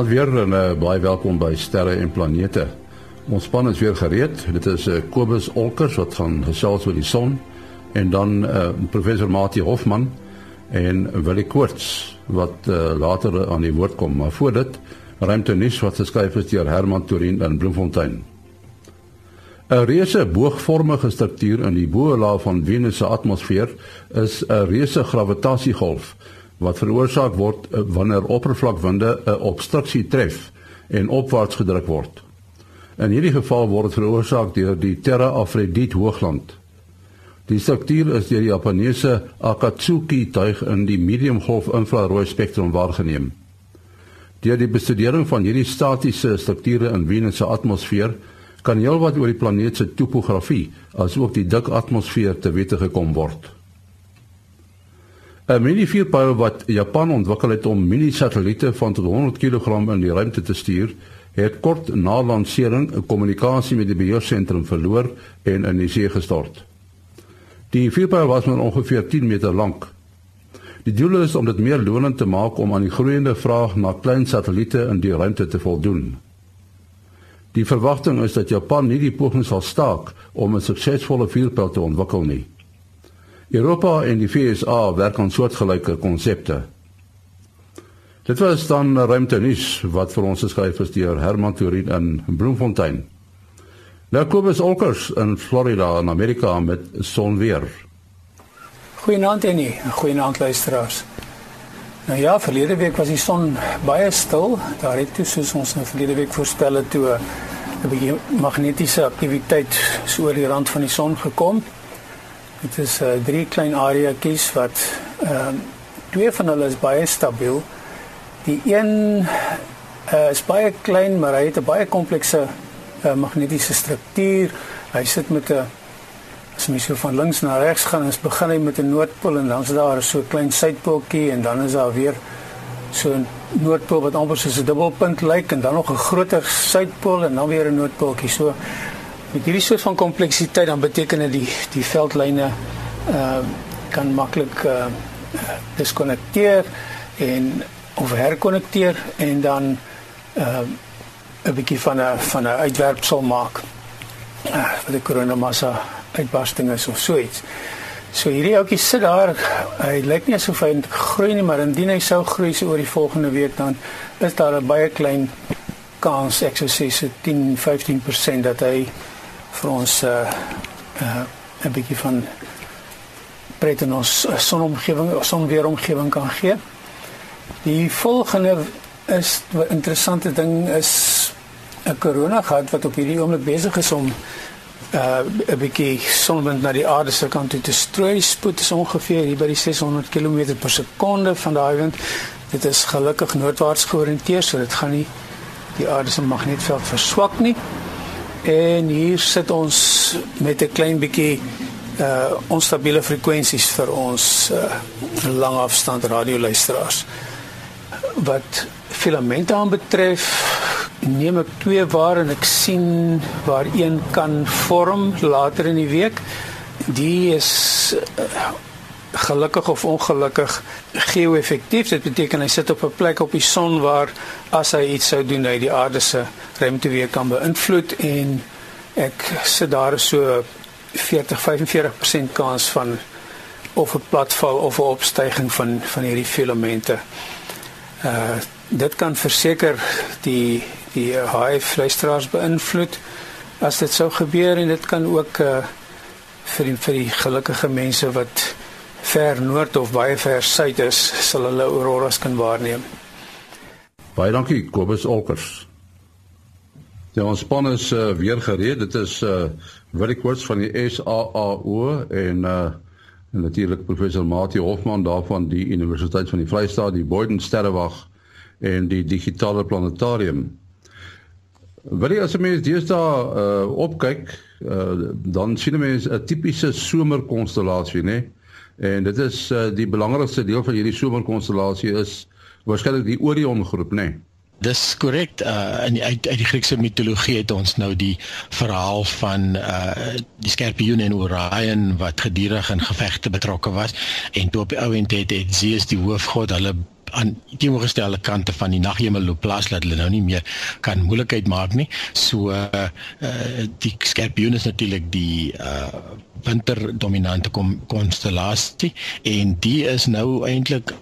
Goeienaand weer en uh, baie welkom by Sterre en Planete. Ons span is weer gereed. Dit is uh, Kobus Olkers wat gaan gesels oor die son en dan uh, professor Mati Hofman en Willie Koorts wat uh, later aan die woord kom. Maar voor dit, ruimte nuus wat geskryf is deur Herman Torin in Bloemfontein. 'n Reuse boogvormige struktuur in die bo-laag van Venus se atmosfeer is 'n reuse gravitasiegolf wat veroorsaak word uh, wanneer oppervlakwinde 'n obstruksie tref en opwaarts gedruk word. In hierdie geval word dit veroorsaak deur die Terra Aphrodite hoogland. Die struktuur is deur die Japaneese Akatsuki tuig in die mediumgolf infrarooi spektrum waargeneem. Deur die bestudering van hierdie statiese strukture in Venus se atmosfeer kan heelwat oor die planeet se topografie asook die dik atmosfeer te wete gekom word. 'n Mini-vuurpyl wat Japan ontwikkel het om mini-satelliete van tot 100 kg in die ruimte te stuur, het kort na lansering 'n kommunikasie met die beheersentrum verloor en in die see gestort. Die vuurpyl was maar ongeveer 10 meter lank. Die doel is om dit meer lonend te maak om aan die groeiende vraag na klein satelliete in die ruimte te voldoen. Die verwagting is dat Japan nie die poging sal staak om 'n suksesvolle vuurpyl te ontwikkel nie. Europa en die VSA werk aan soortgelyke konsepte. Dit was dan ruimte nuus wat vir ons geskryf is deur Herman Turin in Bloemfontein. Nou Kobus Olkers in Florida in Amerika met sonweer. Goeienaand en nie, goeienaand luisteraars. Nou ja, verlede week was die son baie stil. Daar het toe soos ons nou verlede week voorspel het toe 'n bietjie magnetiese aktiwiteit so oor die rand van die son gekom. Dit is uh, drie klein areaatjies wat ehm uh, twee van hulle is baie stabiel. Die een uh, is baie klein, maar hy het 'n baie komplekse uh, magnetiese struktuur. Hy sit met 'n as mens so van links na regs gaan, ons begin hy met 'n noordpool en dan is daar so 'n klein suidpooltjie en dan is daar weer so 'n noordpool wat amper soos 'n dubbelpunt lyk en dan nog 'n groter suidpool en dan weer 'n noordpooltjie. So met hierdie soort van kompleksiteit dan beteken dit die die veldlyne ehm uh, kan maklik uh, diskonnekteer en of herkonnekteer en dan ehm uh, 'n bietjie van 'n van 'n uitwerpsel maak. Uh, vir die koronamassa uitbarsting is of so iets. So hierdie ouetjie sit daar. Hy lyk nie asof hy groei nie, maar indien hy sou groei so oor die volgende week dan is daar 'n baie klein kans, ek sou sê so 10-15% dat hy vir ons 'n uh, uh, bietjie van pret in ons sonomgewing, sonweeromgewing kan gee. Die volgende is 'n interessante ding is 'n corona gehad wat op hierdie oomblik besig is om uh 'n bietjie sonwind na die aarde se kant toe te strooi. Spoed is ongeveer hier by die 600 km per sekonde van daai wind. Dit is gelukkig noordwaarts georiënteer, so dit gaan nie die aarde se magnetveld verswak nie. En hier sit ons met 'n klein bietjie uh onstabiele frekwensies vir ons uh langafstand radioluisteraars. Wat filamente aanbetref, neem ek twee waar en ek sien waar een kan vorm later in die week. Die is uh, gelukkig of ongelukkig geo-effektief. Dit beteken hy sit op 'n plek op die son waar as hy iets sou doen, hy die aarde se ruimte weer kan beïnvloed en ek sit daar so 40-45% kans van of 'n platval of 'n opstyging van van hierdie filamente. Uh dit kan verseker die die high fluisteraars beïnvloed as dit sou gebeur en dit kan ook uh vir die, vir die gelukkige mense wat ver noord of baie ver suid is, sal hulle auroras kan waarneem. Baie dankie Kobus Olkers. Ja, ons span is uh, weer gereed. Dit is uh Willie Quartz van die SAAO en uh en natuurlik professor Mati Hofman daarvan die Universiteit van die Vrystaat, die Boyden Sterrewag en die Digitale Planetarium. Willie, as jy mens deesdae uh opkyk, uh dan sien jy 'n tipiese somerkonstellasie, né? En dit is uh, die belangrikste deel van hierdie somerkonstellasie is waarskynlik die Orion groep, né? Nee. Dis korrek. Uh in die, uit uit die Griekse mitologie het ons nou die verhaal van uh die Skorpioen en Orion wat gedurig in gevegte betrokke was en toe op die ou end het, het Zeus die hoofgod hulle aan teenoorgestelde kante van die naghemel loop plaas dat hulle nou nie meer kan moeilikheid maak nie. So uh, uh die skorpioen is natuurlik die uh winterdominante konstellasie en die is nou eintlik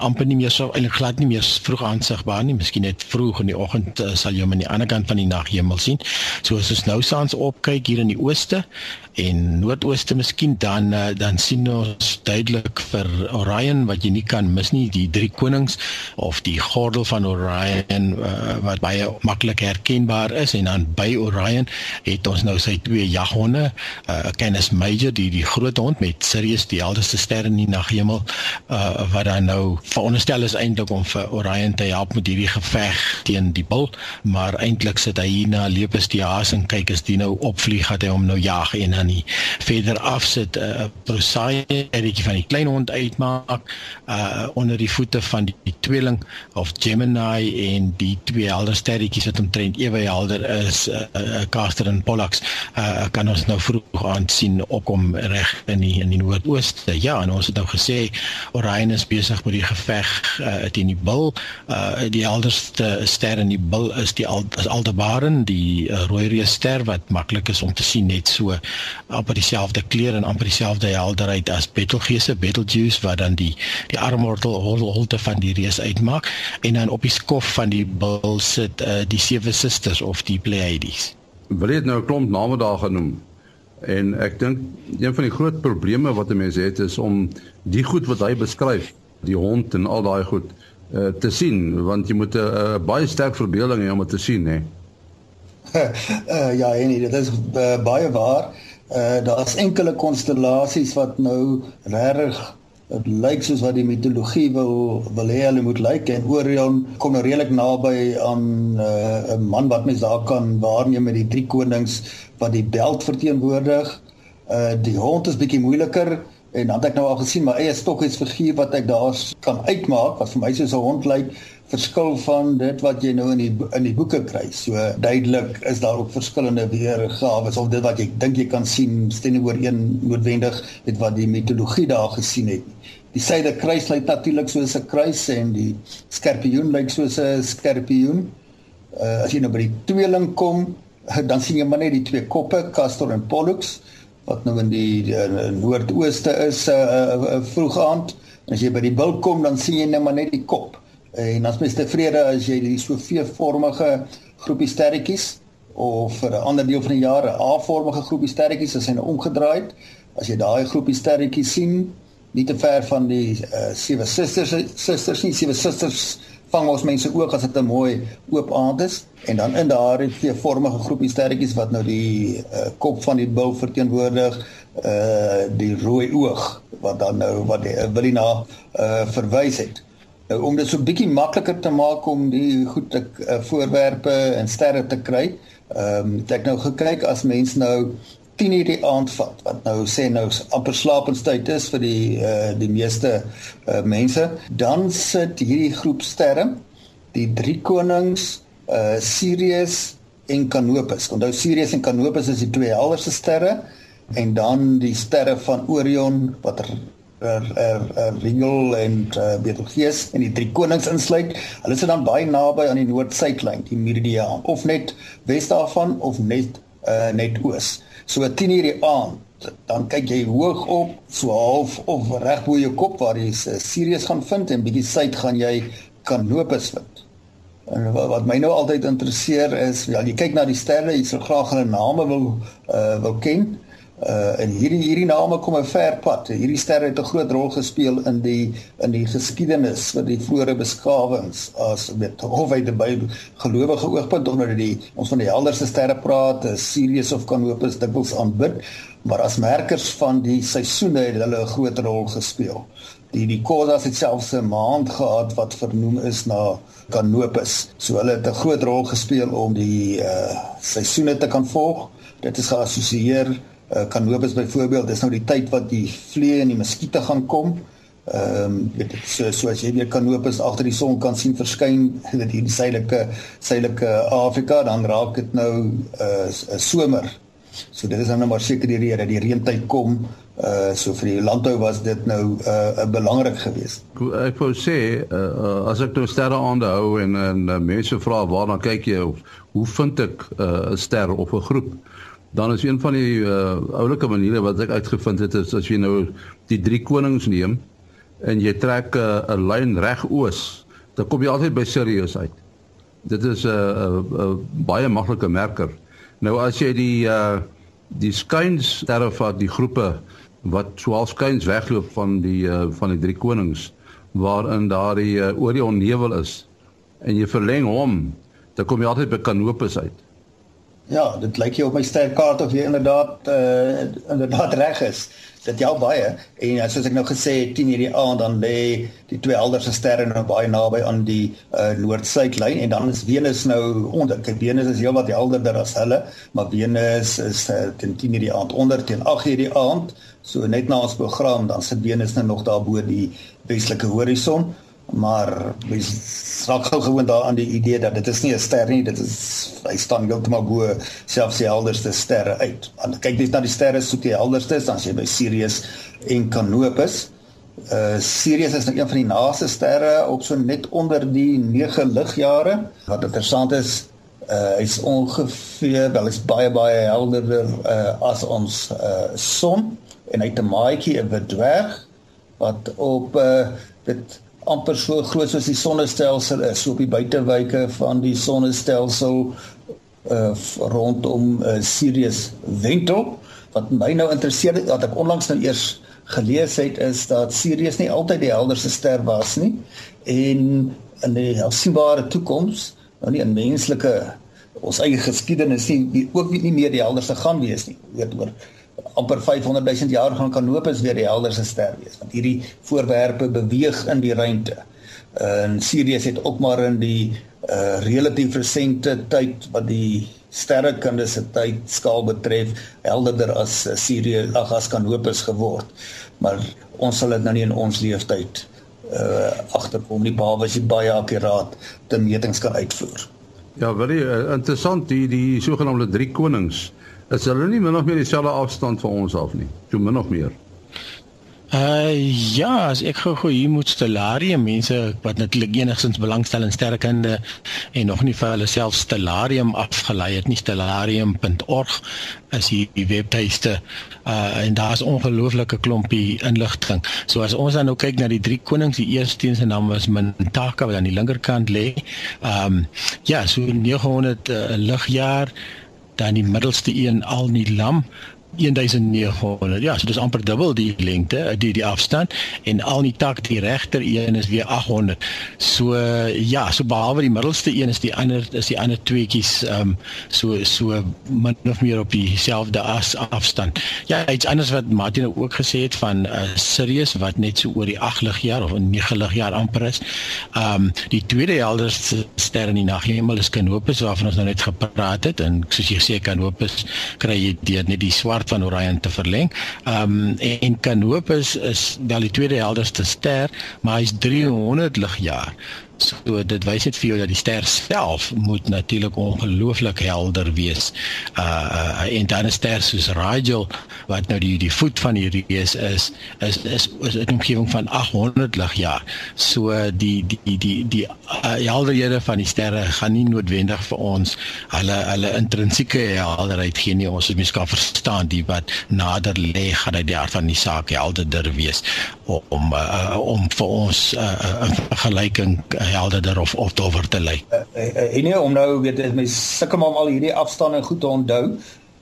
amper nie meer so eintlik glad nie meer vroeg aansigbaar nie. Miskien net vroeg in die oggend uh, sal jy hom aan die ander kant van die naghemel sien. So as ons nou saans opkyk hier in die ooste en noordooste miskien dan uh, dan sien ons duidelik vir Orion wat jy nie kan mis nie, die drie konings of die gordel van Orion uh, wat baie maklik herkenbaar is en dan by Orion het ons nou sy twee jaghonde, uh, Canis Major die die groot hond met Sirius die helderste ster in die naghemel uh, wat dan nou veronderstel is eintlik om vir Orion te help met hierdie geveg teen die bil, maar eintlik sit hy hier na Lepus die haas en kyk as die nou opvlieg gaan hy hom nou jag en dan nie. Verder af sit 'n uh, Procyon enetjie van die klein hond uitmaak uh onder die voete van die, die tweeling of Gemini en die twee helder sterretjies wat omtrent ewe helder is 'n uh, uh, Castor en Pollux uh kan ons nou vroeg aan sien opkom reg in die in die noordooste ja en ons het nou gesê Orion is besig met die geveg uh, teen die bil. Uh die helderste ster in die bil is die Al is Aldebaran, die uh, rooi reus ster wat maklik is om te sien net so amper dieselfde kleur en amper dieselfde helderheid as Betelgeuse, Betelgeuse wat dan die die armwortel holte van die reus uitmaak en dan op die skof van die bil sit uh, die sewe susters of die Pleiades. Wil jy nou 'n klomp name daar genoem? En ek dink een van die groot probleme wat 'n mens het is om die goed wat hy beskryf die hond en al daai goed uh, te sien want jy moet 'n uh, baie sterk verbeelding hê om dit te sien hè. uh, ja, en dit is uh, baie waar. Uh, daar is enkele konstellasies wat nou regtig dit lyk soos wat die mitologie wil wil hê hulle moet lyk en Orion kom nou redelik naby aan 'n uh, man wat mens daar kan waarneem met die drie konings wat die beld verteenwoordig. Uh die hond is bietjie moeiliker En dan het ek nou al gesien my eie stokkiesfiguur wat ek daar kan uitmaak wat vir my soos 'n hond lyk, verskil van dit wat jy nou in die in die boeke kry. So duidelik is daar ook verskillende weergawe of dit wat jy dink jy kan sien steen oor een noodwendig met wat die mitologie daar gesien het. Die syde kruis lyk natuurlik soos 'n kruis en die skorpioen lyk soos 'n skorpioen. Uh, as jy nou by die tweeling kom, dan sien jy maar net die twee koppe, Castor en Pollux wat nou in die, die noordooste is uh, uh, vroeg aand. En as jy by die bil kom, dan sien jy net maar net die kop. En as mens tevrede as jy die so V-vormige groepie sterretjies of vir 'n ander deel van die jaar 'n A-vormige groepie sterretjies as hy nou omgedraai het, as jy daai groepie sterretjies sien, nie te ver van die uh, sewe susters susters nie, sewe susters vang ons mense ook as dit 'n mooi oop aand is en dan in daardie V-vormige groepie sterretjies wat nou die uh, kop van die bil verteenwoordig uh die rooi oog wat dan nou wat die uh, Willina uh verwys het. Nou om dit so bietjie makliker te maak om die goed te uh, voorwerpe en sterre te kry. Ehm um, het ek nou gekyk as mens nou 10 uur die aand vat wat nou sê nou amper slapenstyd is vir die uh, die meeste uh, mense dan sit hierdie groep sterre die drie konings uh, Sirius en Canopus onthou Sirius en Canopus is die twee helderste sterre en dan die sterre van Orion wat er er er, er Rigel en uh, Betelgeuse en die drie konings insluit. Hulle sit dan baie naby aan die noord-suidlyn, die meridiaan, of net wes daarvan of net uh, net oos. So 10 uur die aand, dan kyk jy hoog op, so half of reg bo jou kop waar jy Sirius gaan vind en bietjie suid gaan jy Canopus vind. En wat my nou altyd interesseer is, ja, jy kyk na die sterre, jy sal graag hulle name wil uh wil ken. Uh en hierdie hierdie name kom 'n ver pad. Hierdie sterre het 'n groot rol gespeel in die in die geskiedenis van die vroeë beskawings as met of uit by gelowige oogpunt onder die ons van die helderste sterre praat, Sirius of Canopus dikwels aanbid, maar as merkers van die seisoene het hulle 'n groot rol gespeel. Die die Kodas het selfs 'n maand gehad wat vernoem is na Canopus. So hulle het 'n groot rol gespeel om die uh seisoene te kan volg. Dit is geassosieer uh, Canopus byvoorbeeld, dis nou die tyd wat die vliee en die muskiete gaan kom. Ehm um, weet ek so so as jy weer Canopus agter die son kan sien verskyn in die suidelike suidelike Afrika, dan raak dit nou 'n uh, somer. So dit is nou maar seker die rede dat die reentyd kom. Uh so vir die landbou was dit nou uh belangrik geweest. Ek wou sê uh, as ek nou sterre aanhou en en uh, mense vra waar dan kyk jy of hoe vind ek 'n uh, ster of 'n groep? Dan is een van die uh, oulike maniere wat ek uitgevind het is as jy nou die drie konings neem en jy trek 'n uh, lyn reg oos, dan kom jy altyd by Sirius uit. Dit is 'n uh, uh, uh, baie maklike merker. Nou as jy die uh, die skynsterre vat, die groepe wat swaal skuins wegloop van die uh, van die drie konings waarin daardie uh, Orion nevel is en jy verleng hom dan kom jy altyd by Canopus uit. Ja, dit lyk jy op my sterkaart of jy inderdaad uh inderdaad reg is. Dit jou baie en uh, soos ek nou gesê het 10 hierdie aand dan lê die twee helderste sterre nou baie naby aan die uh noord-suidlyn en dan is Venus nou onder. Kyk, Venus is heelwat helderder as hulle, maar Venus is uh, teen 10 hierdie aand onder teen 8 hierdie aand. So net na ons program dan sit Venus nou nog daar bo die westelike horison maar mens raak gou gewoon daaraan die idee dat dit is nie 'n ster nie, dit is hy staan heeltemal bo selfs die helderste sterre uit. Want kyk net na die sterre soek die helderste, dan as jy by Sirius en Canopus. Uh Sirius is nou een van die naaste sterre op so net onder die 9 ligjare. Wat interessant is, uh hy's ongeveer, wel is baie baie helderder uh as ons uh son en hy het 'n maatjie, 'n dwerg wat op uh dit amper so groot soos die sonnestelsel is, so op die buitewyke van die sonnestelsel uh rondom uh, Sirius wentel. Wat my nou interesseer wat ek onlangs nou eers gelees het is dat Sirius nie altyd die helderste ster was nie en in die afsienbare toekoms, nou nie in menslike ons eie geskiedenis nie, ook nie meer die helderste gaan wees nie. Weet oor amper 500 000 jaar gaan Canopus weer die helderste ster wees want hierdie voorwerpe beweeg in die ruimte. En Sirius het ook maar in die uh relatief resente tyd wat die sterrekunde se tyd skaal betref helderder as uh, Sirius ag as Canopus geword. Maar ons sal dit nou nie in ons lewenstyd uh agterkom nie behalwe as jy baie akkuraat te metings kan uitvoer. Ja, baie uh, interessant die die sogenaamde drie konings is hulle nie min of meer dieselfde afstand van ons af nie. So min of meer. Uh ja, as ek gou gou hier moet stellarium mense wat natuurlik enigstens belangstel in sterrekunde en nog nie vir hulle self stellarium afgelei het nie stellarium.org is hier die webtuiste uh en daar's ongelooflike klompie inligting. So as ons dan nou kyk na die drie konings, die eerste een se naam was Mintaka wat aan die linkerkant lê. Um ja, so 900 uh, ligjaar dan die middelste een al nie lam 1900 ja so dis amper dubbel die lengte die die afstand. En al die tak die regter een is weer 800 so ja so behalwe die middelste een is die ander is die ander tweetjies ehm um, so so min of meer op dieselfde as afstand. Ja iets anders wat Martin nou ook gesê het van uh, Sirius wat net so oor die 8 ligjaar of 9 ligjaar amper is. Ehm um, die tweede helderste ster in die naghemel is Canopus waarvan ons nou net gepraat het. En soos jy sê Canopus kry jy deur net die swart van Orion te verleng. Ehm um, en Canopus is wel die tweede helderste ster, maar hy's 300 ligjaar. So dit wys net vir jou dat die ster self moet natuurlik ongelooflik helder wees. Uh, uh en dan 'n ster soos Rigel wat nou die die voet van die reus is is is is 'n omgewing van 800 ligjaar. So die die die die uh, helderhede van die sterre gaan nie noodwendig vir ons hulle hulle intrinsieke helderheid gee nie. Ons moet kan verstaan die wat nader lê gaan uit die hart van die saak helderder wees om uh, om vir ons 'n uh, uh, vergelyking uh, helderder of of dowwer te lê. Uh, uh, en nie om nou weet mens sukkel om al hierdie afstande goed te onthou.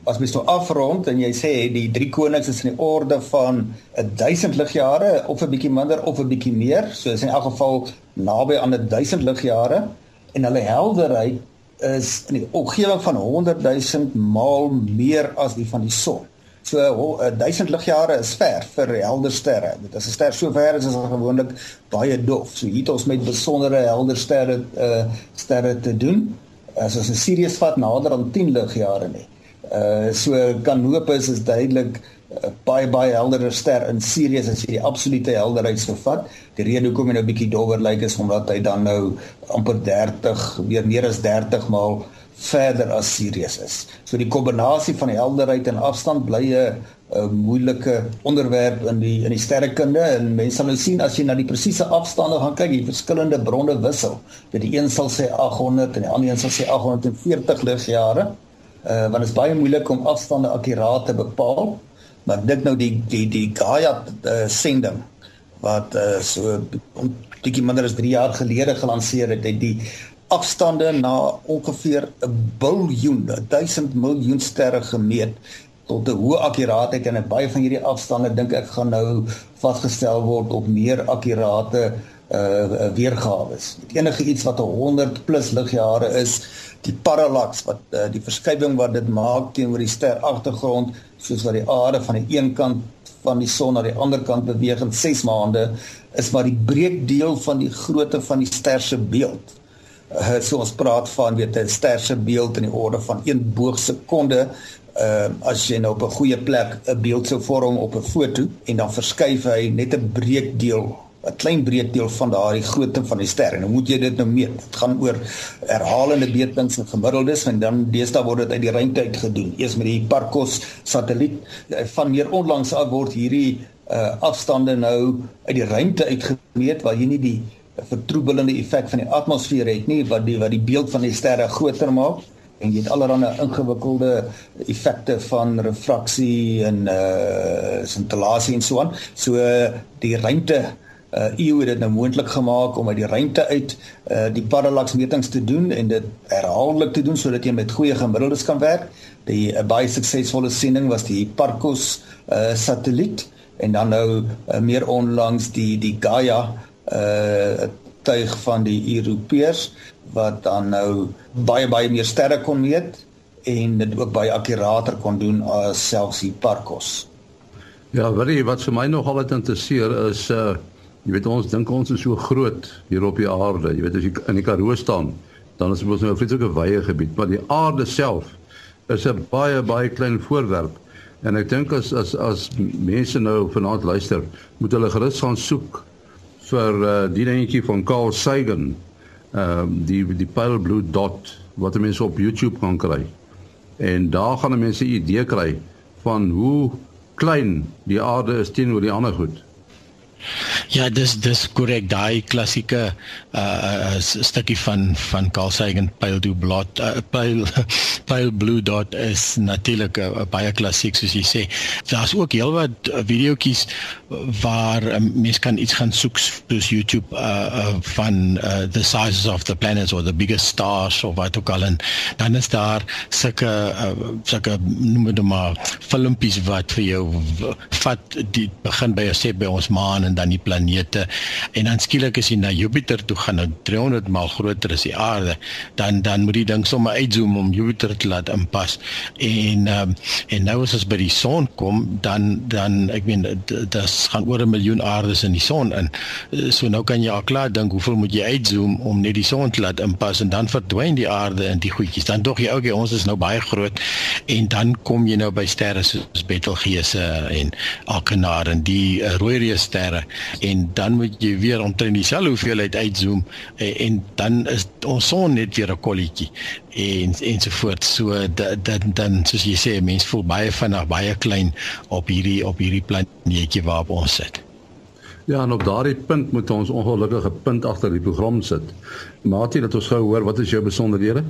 As mens nou afrond en jy sê die drie konings is in die orde van 1000 ligjare of 'n bietjie minder of 'n bietjie meer, so is in elk geval naby aan 1000 ligjare en hulle helderheid is in die omgewing van 100 000 maal meer as die van die son. So 1000 ligjare is ver vir helder sterre. Dit as 'n ster so ver is, is dit gewoonlik baie dof. So hier het ons met besondere helder sterre uh sterre te doen. As ons 'n Sirius vat nader aan 10 ligjare nie. Uh so Canopus is duidelik uh, baie baie helderder ster in Sirius as jy die absolute helderheid sou vat. Die rede hoekom hy nou bietjie dowwer lyk is omdat hy dan nou amper 30 weer meer as 30 maal verder as Sirius is. So die kombinasie van helderheid en afstand bly 'n 'n moeilike onderwerp in die in die sterrekunde en mense sal nou sien as jy na die presiese afstande gaan kyk, die verskillende bronne wissel. Dat die een sal sê 800 en die ander een sal sê 840 ligjare. Uh want dit is baie moeilik om afstande akkuraat te bepaal. Maar dit nou die die die Gaia uh, sending wat uh, so 'n bietjie minder as 3 jaar gelede gelanseer het, het die afstande na ongeveer 'n biljoen, 1000 miljoen sterre gemeet tot 'n hoë akkuraatheid en baie van hierdie afstande dink ek gaan nou vasgestel word op meer akkurate uh weergawe. Enige iets wat 100 plus ligjare is, die parallax wat uh, die verskywing wat dit maak teenoor die ster agtergrond, soos wat die aarde van die een kant van die son na die ander kant beweeg in 6 maande, is maar die breekdeel van die grootte van die ster se beeld uh, so ons praat van weet 'n ster se beeld in die orde van 1 boogsekonde uh as jy nou op 'n goeie plek 'n beeld sou vorm op 'n foto en dan verskuif hy net 'n breekdeel 'n klein breekdeel van daardie grootte van die ster en dan moet jy dit nou meet. Dit gaan oor herhalende metings en gemiddeldes en dan deesdae word dit uit die ruimte uit gedoen. Eers met die Parkos satelliet van meer onlangs af word hierdie uh afstande nou uit die ruimte uitgemeet waar jy nie die 'n vertroebelende effek van die atmosfeer het nie wat die wat die beeld van die sterre groter maak en jy het allerlei ingewikkelde effekte van refraksie en uh scintillasie en so aan. So die ruimte uh EU het dit nou moontlik gemaak om uit die ruimte uit uh die parallax metings te doen en dit herhaaldelik te doen sodat jy met goeie gemiddeldes kan werk. Die uh, baie suksesvolle sending was die Parkos uh satelliet en dan nou uh, meer onlangs die die Gaia uh tuig van die Europeërs wat dan nou baie baie meer sterre kon meet en dit ook baie akkurater kon doen as selfs die Parkos. Ja, wat jy wat vir my nog altyd interesseer is uh jy weet ons dink ons is so groot hier op die aarde. Jy weet as jy in die Karoo staan, dan is ons nou 'n vreeslike wye gebied, maar die aarde self is 'n baie baie klein voorwerp. En ek dink as as as mense nou vanaand luister, moet hulle gerus gaan soek vir uh, die dingetjie van Carl Sagan ehm um, die die pale blue dot wat mense op YouTube kan kry. En daar gaan mense 'n idee kry van hoe klein die aarde is teenoor die ander goed. Ja, dis dis korrek daai klassieke uh stukkie van van Carl Sagan Pale Blue Blot uh, Pale Pale Blue Dot is natuurlik 'n baie klassiek soos jy sê. Daar's ook heelwat videoetjies waar um, mense kan iets gaan soek soos YouTube uh, uh van uh, the sizes of the planets or the biggest stars of wat ook al en dan is daar sulke uh, sulke noem dit maar filmpies wat vir jou vat die begin by 'n sê by ons maan en dan die planete. En dan skielik as jy na Jupiter toe gaan nou 300 maal groter as die aarde dan dan moet jy dink sommer uitzoom om Jupiter te laat inpas. En um, en nou as ons by die son kom dan dan ek meen dit gaan oor 'n miljoen aardes in die son in. So nou kan jy al klaar dink hoeveel moet jy uitzoom om net die son te laat inpas en dan verdwyn die aarde in die goedjies. Dan dog jy okay ons is nou baie groot. En dan kom jy nou by sterre soos Betelgeuse en Alkenaar en die uh, rooi reus sterre en dan moet jy weer omtrent dieselfde hoeveelheid uitzoom en, en dan is ons son net weer 'n kolletjie en ensovoorts so dat dan dan soos jy sê mense voel baie vinnig baie klein op hierdie op hierdie planeetjie waarop ons sit. Ja, en op daardie punt moet ons ongelukkige punt agter die program sit. Maatie, dat ons gou hoor wat is jou besonderhede?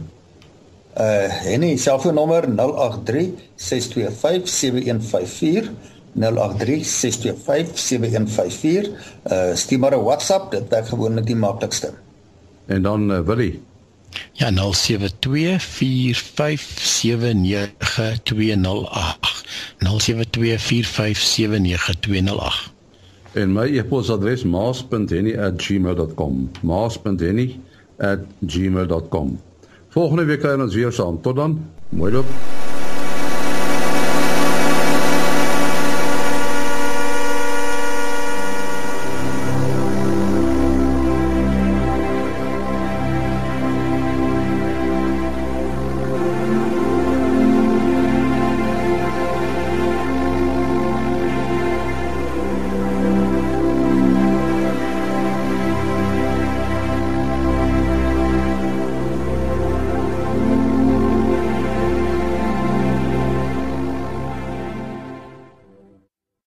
Uh, en die selfoonnommer 083 625 7154 0836257154. Uh stuur maar 'n WhatsApp, dit werk gewoonlik die maklikste. En dan uh, Willie. Ja, 0724579208. 0724579208. En my e-posadres maas.henny@gmail.com. maas.henny@gmail.com. Volgende week kan ons weer saam. Tot dan. Mooi loop.